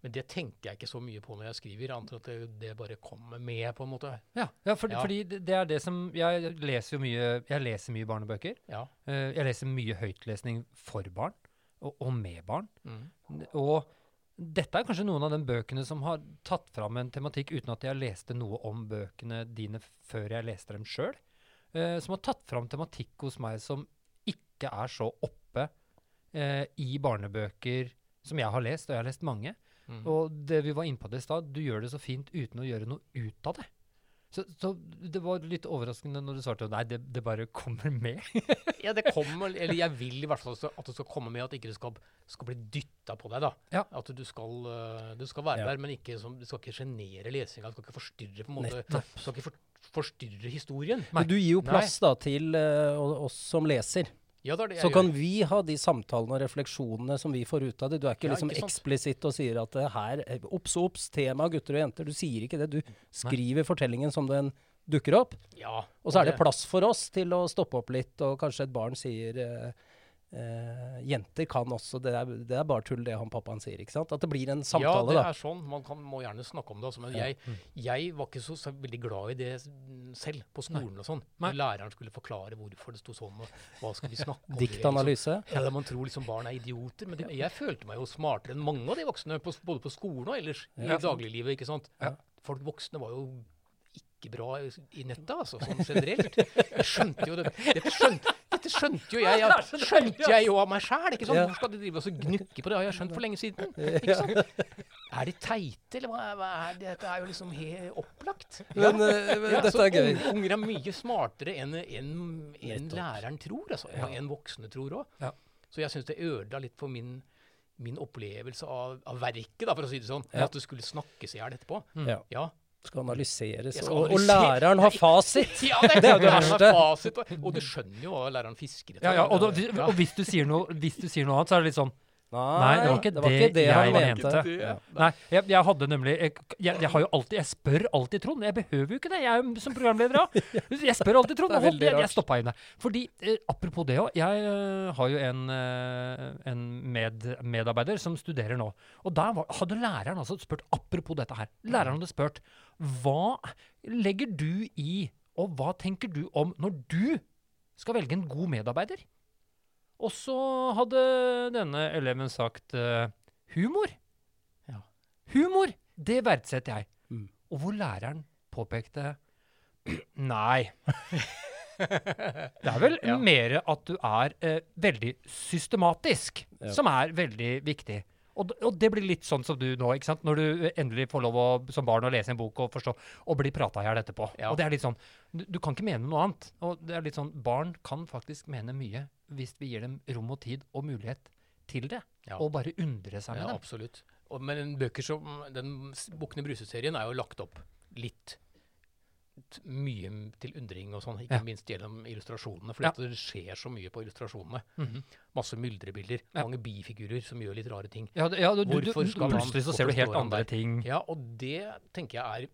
men det tenker jeg ikke så mye på når jeg skriver, annet enn at det, det bare kommer med, på en måte. Ja, ja, fordi, Ja. fordi det er det som Jeg leser jo mye, jeg leser mye barnebøker. Ja. Uh, jeg leser mye høytlesning for barn, og, og med barn. Mm. Og dette er kanskje noen av de bøkene som har tatt fram en tematikk uten at jeg leste noe om bøkene dine før jeg leste dem sjøl. som har tatt fram tematikk hos meg som ikke er så oppe uh, i barnebøker som jeg har lest, og jeg har lest mange. Mm. Og det vi var inne på det i stad, du gjør det så fint uten å gjøre noe ut av det. Så, så det var litt overraskende når du svarte nei, det, det bare kommer med. <laughs> Ja, det kommer, eller jeg vil i hvert fall at det skal komme med at ikke det skal, skal bli dytta på deg. da. Ja. At du skal, øh, du skal være Ja. der, men ikke som, du skal ikke sjenere lesinga. Du skal ikke forstyrre på en måte, Nettopp. du skal ikke for, forstyrre historien. Nei. Men du gir jo plass da til uh, oss som leser. Ja, det det Så kan gjør. vi ha de samtalene og refleksjonene som vi får ut av det. Du er ikke Ja, liksom eksplisitt og sier at det her eh, Obs, obs, tema gutter og jenter. Du sier ikke det. Du skriver fortellingen som den dukker opp. Ja, Og så er det plass for oss til å stoppe opp litt, og kanskje et barn sier eh, eh, Jenter kan også det er, det er bare tull, det han pappaen sier. ikke sant? At det blir en samtale. Ja, samtale, det da. er sånn. Man kan, må gjerne snakke om det. Altså, men Ja. jeg, jeg var ikke så, så veldig glad i det selv, på skolen og sånn. Når læreren skulle forklare hvorfor det sto sånn, og hva skal vi snakke om. liksom. Diktanalyse. Ja, man tror liksom barn er idioter, men det, jeg følte meg jo smartere enn mange av de voksne, på, både på skolen og ellers Ja. i dagliglivet. ikke sant? Ja. Folk voksne var jo ikke bra i i nettet, altså, sånn generelt. Jeg skjønte jo det. det skjønte, dette skjønte jo jeg, jeg, skjønte jeg jo av meg sjæl. Ja. Hvorfor skal de drive og så gnukke på det? Har jeg skjønt for lenge siden. ikke sant? Er de teite, eller hva, hva er det? Dette er jo liksom helt opplagt. Men men Ja, dette er gøy. Unger, unger er mye smartere enn en, en læreren tror, altså, Ja. enn voksne tror òg. Ja. Så jeg syns det ødela litt for min, min opplevelse av, av verket, da, for å si det sånn. Ja. At det skulle snakkes i hjel etterpå. Mm. Ja. Skal analyseres. Skal analysere. Og, og læreren har fasit! ja, det, Det er det verste. Fasit, og, og du skjønner jo hva læreren fisker etter. Ja, ja, og, da, og hvis, du sier noe, hvis du sier noe annet, så er det litt sånn Nei, det var ikke det jeg jeg mente. Ja. Nei, jeg, jeg hadde nemlig jeg, jeg, jeg har jo alltid Jeg spør alltid Trond. Jeg behøver jo ikke det, jeg er jo som programleder òg. Jeg spør alltid Trond. <laughs> Og Hold, jeg, jeg stoppa inn der. Fordi, eh, apropos det òg. Jeg uh, har jo en, uh, en med, medarbeider som studerer nå. Og der var, hadde læreren altså spurt Apropos dette her. Læreren hadde spurt Hva legger du i, og hva tenker du om når du skal velge en god medarbeider? Og så hadde denne eleven sagt uh, humor. Ja. Humor, det verdsetter jeg. Mm. Og hvor læreren påpekte Nei. det er vel Ja. mer at du er eh, veldig systematisk, Ja. som er veldig viktig. Og, og det blir litt sånn som du nå, ikke sant? når du endelig får lov å, som barn å lese en bok og forstå, og bli prata i hjel etterpå. Ja. Og det er litt sånn, du, du kan ikke mene noe annet. Og det er litt sånn, barn kan faktisk mene mye hvis vi gir dem rom og tid og mulighet til det. Ja. Og bare undre seg med Ja, dem. absolutt. Og, men en bøker som den Bukkene Bruse-serien er jo lagt opp litt mye til undring og sånn, ikke Ja. minst gjennom illustrasjonene. For Ja. det skjer så mye på illustrasjonene. Mhm. Masse myldrebilder, Ja. mange bifigurer som gjør litt rare ting. Ja, ja, du, du, du, plutselig så ser du helt andre ting. Ja, og det tenker jeg er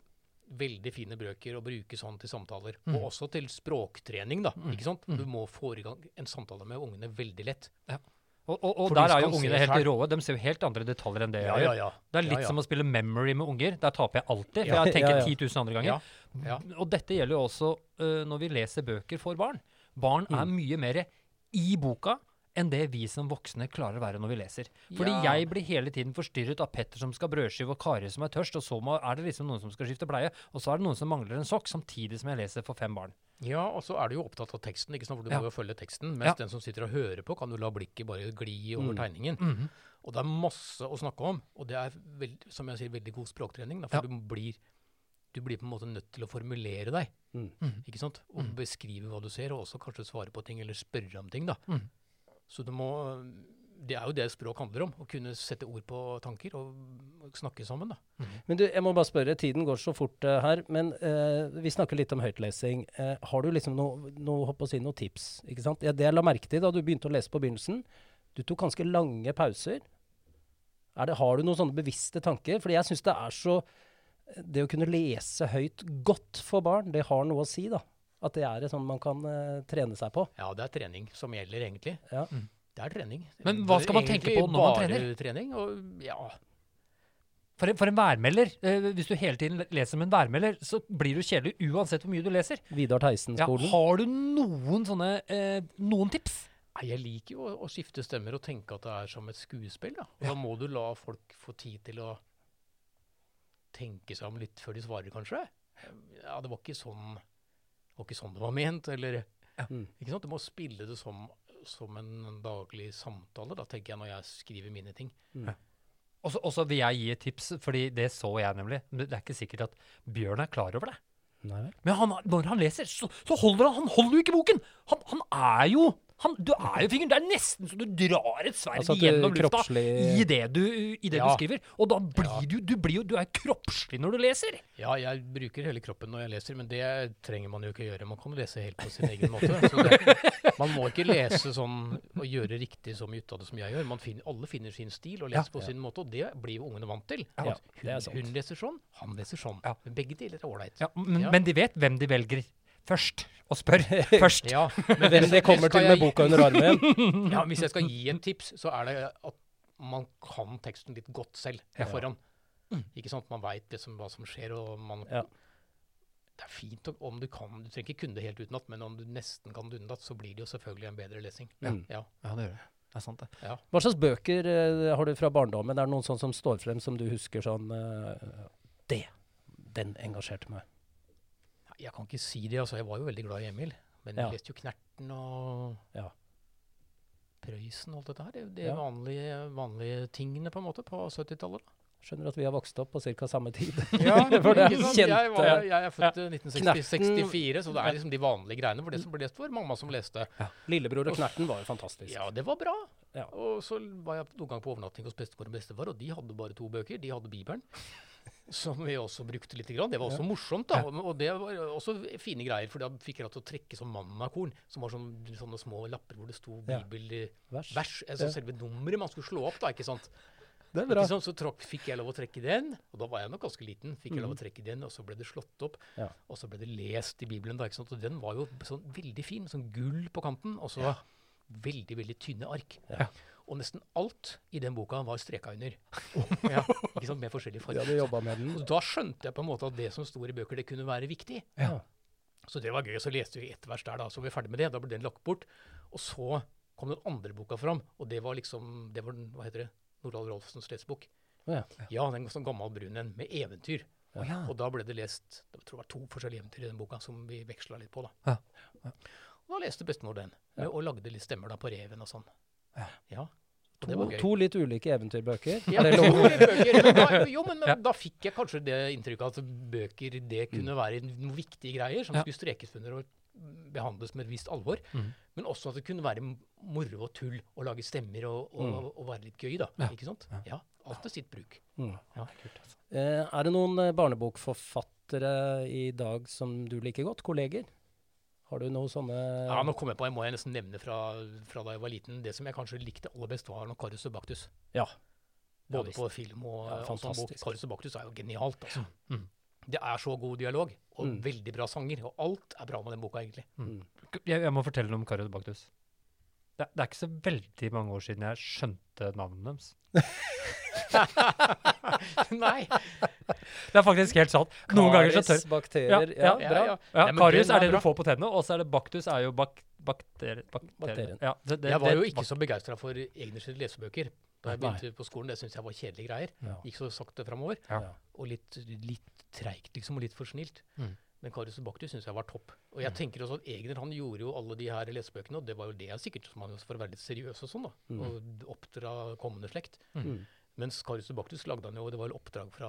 veldig fine brøker å bruke sånn til samtaler. Mm. Og også til språktrening, da. Mm. ikke sant? Mhm. Du må få i gang en samtale med ungene veldig lett. Og, og, og der er jo ungene helt selv. råe. De ser jo helt andre detaljer enn det jeg Ja, gjør. ja, ja. Det er litt Ja, ja. som å spille memory med unger. Der taper jeg alltid. For Ja, jeg tenker ja, ja. 10 000 andre ganger. Ja. Og dette gjelder jo også uh, når vi leser bøker for barn. Barn er mye mer i boka enn det vi som voksne klarer å være når vi leser. Fordi Ja. jeg blir hele tiden forstyrret av Petter som skal brødskive og Kari som er tørst, og så er det liksom noen som skal skifte bleie, og så er det noen som mangler en sokk, samtidig som jeg leser for fem barn. Ja, og så er du jo opptatt av teksten, ikke sant? for du Ja. må jo følge teksten. Mens Ja. den som sitter og hører på, kan jo la blikket bare gli over Mm. tegningen. Mhm. Og det er masse å snakke om, og det er veld, som jeg sier, veldig god språktrening. Da, for du, blir, du blir på en måte nødt til å formulere deg, Mm. Mhm. ikke sant? og Mm. beskrive hva du ser, og også kanskje svare på ting, eller spørre om ting. da. Mhm. Så du må, det er jo det språk handler om, å kunne sette ord på tanker og, snakke sammen. da. Men du, jeg må bare spørre, tiden går så fort uh, her, men uh, vi snakker litt om høytlesing. Uh, har du liksom noe, noe, å si, noe tips? ikke sant? Ja, det jeg la merke til da du begynte å lese på begynnelsen, du tok ganske lange pauser. Er det, har du noen sånne bevisste tanker? Fordi jeg syns det er så Det å kunne lese høyt godt for barn, det har noe å si, da. At det er sånn man kan uh, trene seg på. Ja, det er trening som gjelder, egentlig. Ja. Mm. Det er trening. Men hva skal man tenke på når man bare trener? trening, og ja, For, en- for en værmelder, uh, hvis du hele tiden leser som en værmelder, så blir du kjedelig uansett hvor mye du leser. Vidar Theisen-skolen. har du noen sånne uh, noen tips? Nei, Jeg liker jo å, å skifte stemmer og tenke at det er som et skuespill. Da, og da må du la folk få tid til å tenke seg om litt før de svarer, kanskje. Ja, det var ikke sånn det var, ikke sånn det var ment. Eller, Mm. ikke sant? Du må spille det som, som en daglig samtale, da, tenker jeg når jeg skriver mine ting. Mm. så- Og så vil jeg gi et tips, fordi det så jeg nemlig. Det er ikke sikkert at Bjørn er klar over det. Nei? Men han, når han leser, så, så holder han Han holder jo ikke boken! Han, han er jo han, Du er jo fingeren. Det er nesten så du drar et sverd Altså gjennom lufta i det, du, i det Ja. du skriver. Og da blir Ja. du Du blir jo Du er kroppslig når du leser. Ja, jeg bruker hele kroppen når jeg leser, men det trenger man jo ikke gjøre. Man kan lese helt på sin egen måte. Så det, man må ikke lese sånn og gjøre riktig så mye ut av det som jeg gjør. Man finner, alle finner sin stil og leser på sin måte, og det blir jo ungene vant til. Ja, hun, hun leser sånn, han leser sånn. Ja. Men begge deler er ålreit. Ja, men, Ja. men de vet hvem de velger først. Og spør <laughs> først. Ja, men Hvem det kommer til med boka under armen. <laughs> Ja, Hvis jeg skal gi en tips, så er det at man kan teksten litt godt selv på Ja. forhånd. Mm. Ikke sant? Man veit hva som skjer, og man Ja. Det er fint om du kan Du trenger ikke kunne det helt utenat, men om du nesten kan det utenat, så blir det jo selvfølgelig en bedre lesing. Ja, Ja. Ja, det gjør det. Det er sant, det. Hva slags bøker uh, har du fra barndommen? Er det noen sånn som står frem som du husker sånn uh, Det! Den engasjerte meg. Jeg kan ikke si det, altså. Jeg var jo veldig glad i Emil. Men Ja. jeg leste jo Knerten og Ja. Prøysen og alt dette her. Det, det Ja. vanlige, vanlige tingene på en måte på 70-tallet. Skjønner at vi har vokst opp på ca. samme tid. <laughs> Ja, <laughs> For det er kjente- Jeg, var, jeg er født i Knerten- 1964, så det er liksom de vanlige greiene. For det som ble lest for, mamma som leste. Lillebror og Knerten var jo fantastisk. Ja, det var bra. Ja. Og så var jeg noen gang på overnatting hos bestemor og bestefar, og de hadde bare to bøker. De hadde Bibelen. <laughs> som vi også brukte litt. Grann. Det var også morsomt, da. Og, og det var også fine greier, for da fikk jeg til å trekke som mannakorn, som var sånn, sånne små lapper hvor det sto bibelvers. Vers. Altså selve nummeret man skulle slå opp, da, ikke sant. Det er Ikke bra. sant? Så tråkk, fikk jeg lov å trekke den, og da var jeg nok ganske liten. Fikk jeg lov å trekke den, Og så ble det slått opp, Mm. Ja. og så ble det lest i Bibelen. da, ikke sant? Og den var jo sånn veldig fin, sånn gull på kanten, og så veldig, veldig tynne ark. Ja. Og nesten alt i den boka var streka under. <laughs> ja, ikke sant? Med forskjellige farger. Ja, med den. Og da skjønte jeg på en måte at det som sto i bøker, det kunne være viktig. Ja. Så det var gøy. Så leste vi ett vers der, da. Så var vi ferdig med det. Da ble den lagt bort. Og så kom den andre boka fram, og det var liksom det var, den- Hva heter det? Nordahl Rolfsens lesebok. Oh, ja. Ja, den sånn gammel brun en med eventyr. Oh, ja. Og da ble det lest Jeg tror det var to forskjellige eventyr i den boka som vi veksla litt på. da. Ja. Og da leste bestemor den, med, og lagde litt stemmer da på reven og sånn. Ja. Og det To, to litt ulike eventyrbøker. Ja, to ulike bøker. Men da, <laughs> jo, men Ja. da fikk jeg kanskje det inntrykket at bøker det kunne være noen viktige greier som skulle strekes under og behandles med et visst alvor. Mm. Men også at det kunne være moro og tull å lage stemmer og, og, og være litt gøy, da. Ja. Ikke sant? Ja. Alt til sitt bruk. Mm. Ja. Eh, er det noen eh, barnebokforfattere i dag som du liker godt? Kolleger? Har du noen sånne Ja, nå kom jeg på, jeg må jeg nesten nevne fra, fra da jeg var liten. Det som jeg kanskje likte aller best, var nok Karius og Baktus. Ja. Både Ja, på film og, Ja, og sånn bok. Karius og Baktus er jo genialt, altså. Mm. Det er så god dialog, og Mm. veldig bra sanger. Og alt er bra med den boka, egentlig. Jeg, jeg må fortelle noe om Karius Baktus. Det, det er ikke så veldig mange år siden jeg skjønte navnet deres. <laughs> Nei. Det er faktisk helt sant. Noen ganger så tør bakterier Ja, Ja, bra. ja. ja, Nei, Karius er det du får på tennene, og så er det Baktus er jo bak, bakter, bakterien. Bakterien. Ja, det, det, Jeg var jo ikke så begeistra for Egners lesebøker da jeg begynte på skolen. Det syntes jeg var kjedelige greier. Ja. Gikk så sakte framover. Ja. Ja. Og litt, litt treigt, liksom, og litt for snilt. Mm. Men Karius Baktus syns jeg var topp. Og jeg tenker også at Egner han gjorde jo alle de her lesebøkene, og det var jo det jeg sikkert som han for å være litt seriøs og sånn, da. Mm. Og oppdra kommende slekt. Mm. Mens Karius Baktus lagde han jo, det var jo oppdrag fra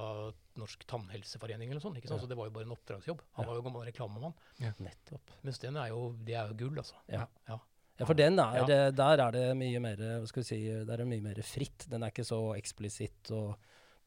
Norsk tannhelseforening eller sånn, ikke sant? Ja. så det var jo bare en oppdragsjobb. Han Ja. var jo gammel reklamemann. Nettopp. Mens den er jo, det er jo gull, altså. Ja. Ja. Ja, for den er, Ja. der er det mye mer hva skal vi si, der er det mye mer fritt. Den er ikke så eksplisitt og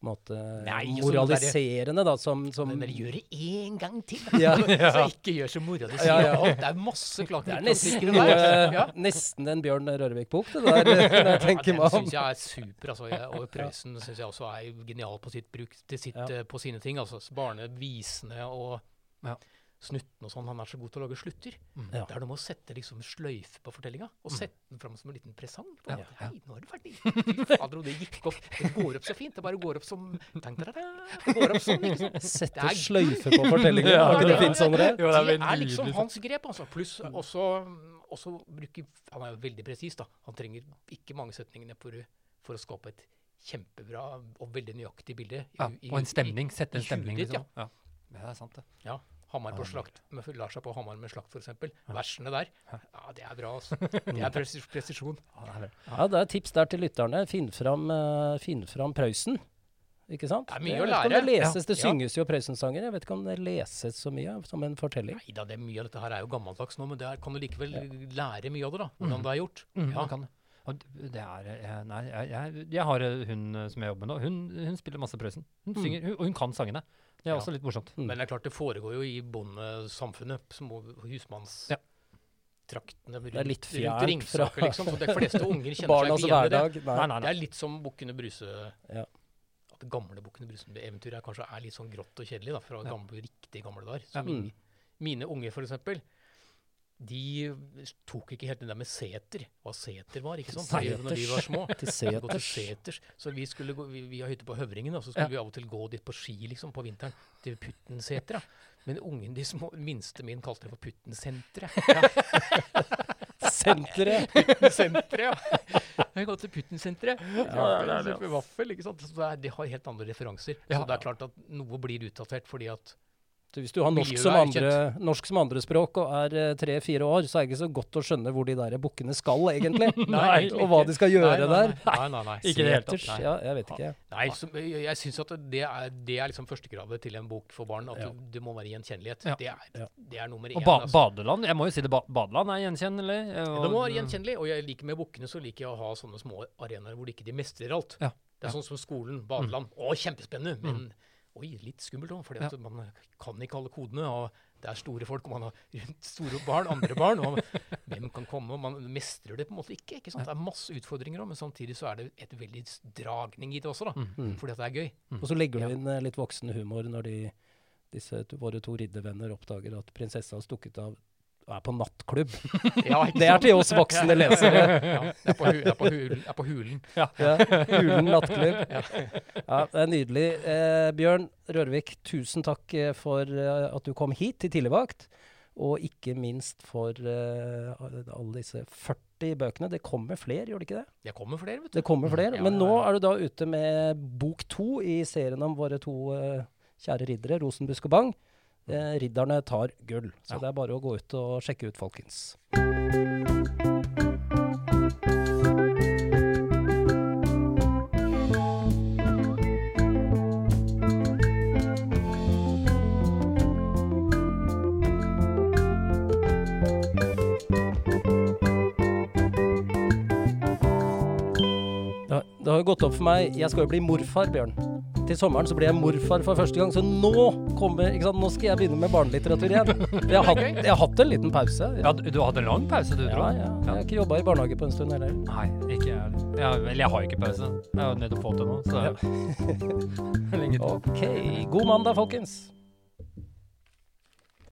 på en måte Nei, moraliserende, da, som, som Men dere gjør det én gang til! <laughs> Ja. <laughs> Så ikke gjør så mora di sier. Ja, ja. Det er masse klart Det er nesten, der. Ja. nesten en Bjørn Rørvik-bok, det der, <laughs> Det tenker ja, den syns jeg er super. Altså, jeg, og Prøysen syns jeg også er genial på sitt bruk til sitt, Ja. eh, på sine ting. Altså Barnevisene og Ja. Snutten og sånn. Han er så god til å lage slutter. Ja. Det er noe med å sette liksom sløyfe på fortellinga, og sette den fram som en liten presang. på en Ja. Hei, nå er du ferdig. Fader, og det gikk opp. Det går opp så fint. Det bare går opp som Tenk da, det. Det går opp sånn, ikke sant. Sette er sløyfe på fortellingen. Ja, det det sånn, det? Jo, det er det er liksom hans grep, altså. Pluss også, også bruker Han er jo veldig presis, da. Han trenger ikke mange setningene for, for å skape et kjempebra og veldig nøyaktig bilde. i- Ja, og en stemning. Sette en stemning, liksom. Ja. det er sant, det. Ja. Hamar på slakt, med, lar seg på Hamar med slakt, f.eks. Versene der. Ja, det er bra, altså. <laughs> Det er presis presisjon. Ja, det er tips der til lytterne. Finn fram, eh, finn fram Prøysen. Ikke sant? Det er mye det, å lære. Det leses, det synges jo Prøysen-sanger. Jeg vet ikke om det leses så mye som en fortelling. Nei da, det mye av dette her er jo gammeldags nå, men det er, kan du likevel lære mye av det, da. Hvordan det er gjort. Mm, Ja. man kan det. Og det er jeg, Nei, jeg, jeg, jeg har eh, hun eh, som jeg jobber med nå. Hun, hun spiller masse Prøysen. Hun Mm. synger, hun, og hun kan sangene. Det er Ja. også litt morsomt. Mm. Men det er klart, det foregår jo i bondesamfunnet, små husmanns... Ja. Traktene rundt, er litt rundt fjernt Ringsaker, liksom. Så de fleste unger kjenner Barnas seg ikke igjen i det. Nei. Nei, nei, Det er litt som Bukkene Bruse. Ja. At det gamle Bukkene Bruse-eventyret er kanskje er litt sånn grått og kjedelig da, fra Ja. gamle, riktig gamle dager. Ja. Så mine, mine unge, for eksempel, de tok ikke helt det der med seter, hva seter var, ikke sant? Når de var små. Til seters. seters. Så vi skulle gå, vi, vi har hytte på Høvringen, og så skulle Ja. vi av og til gå dit på ski liksom, på vinteren. Til Puttenseter. Men ungen, de små, minste min kalte det for Puttensenteret. Senteret. Puttensenteret, ja. Jeg går til Puttensenteret. Ja, det er det, Vaffel, ikke sant. Så det er, de har helt andre referanser. Ja, så det er klart at noe blir utdatert fordi at Så Hvis du har norsk som, andre, norsk som andrespråk og er tre-fire år, så er det ikke så godt å skjønne hvor de der bukkene skal, egentlig. <laughs> Nei, og hva de skal gjøre nei, nei, der. Nei, nei, nei. nei. Ikke i det hele tatt. Ja, jeg vet ikke. Nei, så, jeg, jeg syns at det er, det er liksom førstekravet til en bok for barn. At Ja. det, det må være gjenkjennelighet. Ja. Det, er, det er nummer Og ba altså. badeland, jeg må jo si det, ba badeland er gjenkjennelig. Og- Det må være gjenkjennelig. Og jeg liker med bukkene så liker jeg å ha sånne små arenaer hvor de ikke mestrer alt. Ja, Det er ja. sånn som skolen, badeland. Å, kjempespennende! Men Oi, litt skummelt òg, for man kan ikke alle kodene. og Det er store folk, og man har rundt store barn, andre barn. og Hvem kan komme? og Man mestrer det på en måte ikke. ikke sant? Det er masse utfordringer òg, men samtidig så er det et veldig dragning i det også, da. Mm. Fordi at det er gøy. Og så legger du inn eh, litt voksen humor når de, disse våre to riddervenner oppdager at prinsessa har stukket av er på nattklubb. <laughs> Ja, Det er til oss voksne lesere. Ja, det er på, hu det er på, hulen, er på hulen. Ja, Hulen nattklubb. <laughs> Ja, det er nydelig. Eh, Bjørn Rørvik, tusen takk eh, for eh, at du kom hit til Tidligvakt. Og ikke minst for eh, alle disse 40 bøkene. Det kommer flere, gjør det ikke det? Det kommer flere, vet du. Det kommer flere. Ja, Men ja, nå er du da ute med bok to i serien om våre to eh, kjære riddere, Rosenbusk og Bang. Eh, ridderne tar gull. Så Ja. det er bare å gå ut og sjekke ut, folkens. Det har, jo gått opp for meg Jeg skal jo bli morfar, Bjørn. Til sommeren så blir jeg morfar for første gang, så nå kommer ikke sant, Nå skal jeg begynne med barnelitteratur igjen. Jeg har hatt, jeg har hatt en liten pause. Ja, du, har hatt en lang pause, du, Ja, tror jeg? ja. Jeg har ikke jobba i barnehage på en stund heller. Nei, ikke jeg heller. Eller jeg har ikke pause. Jeg har nettopp fått det nå, så er <laughs> lenge til. Ok. God mandag, folkens.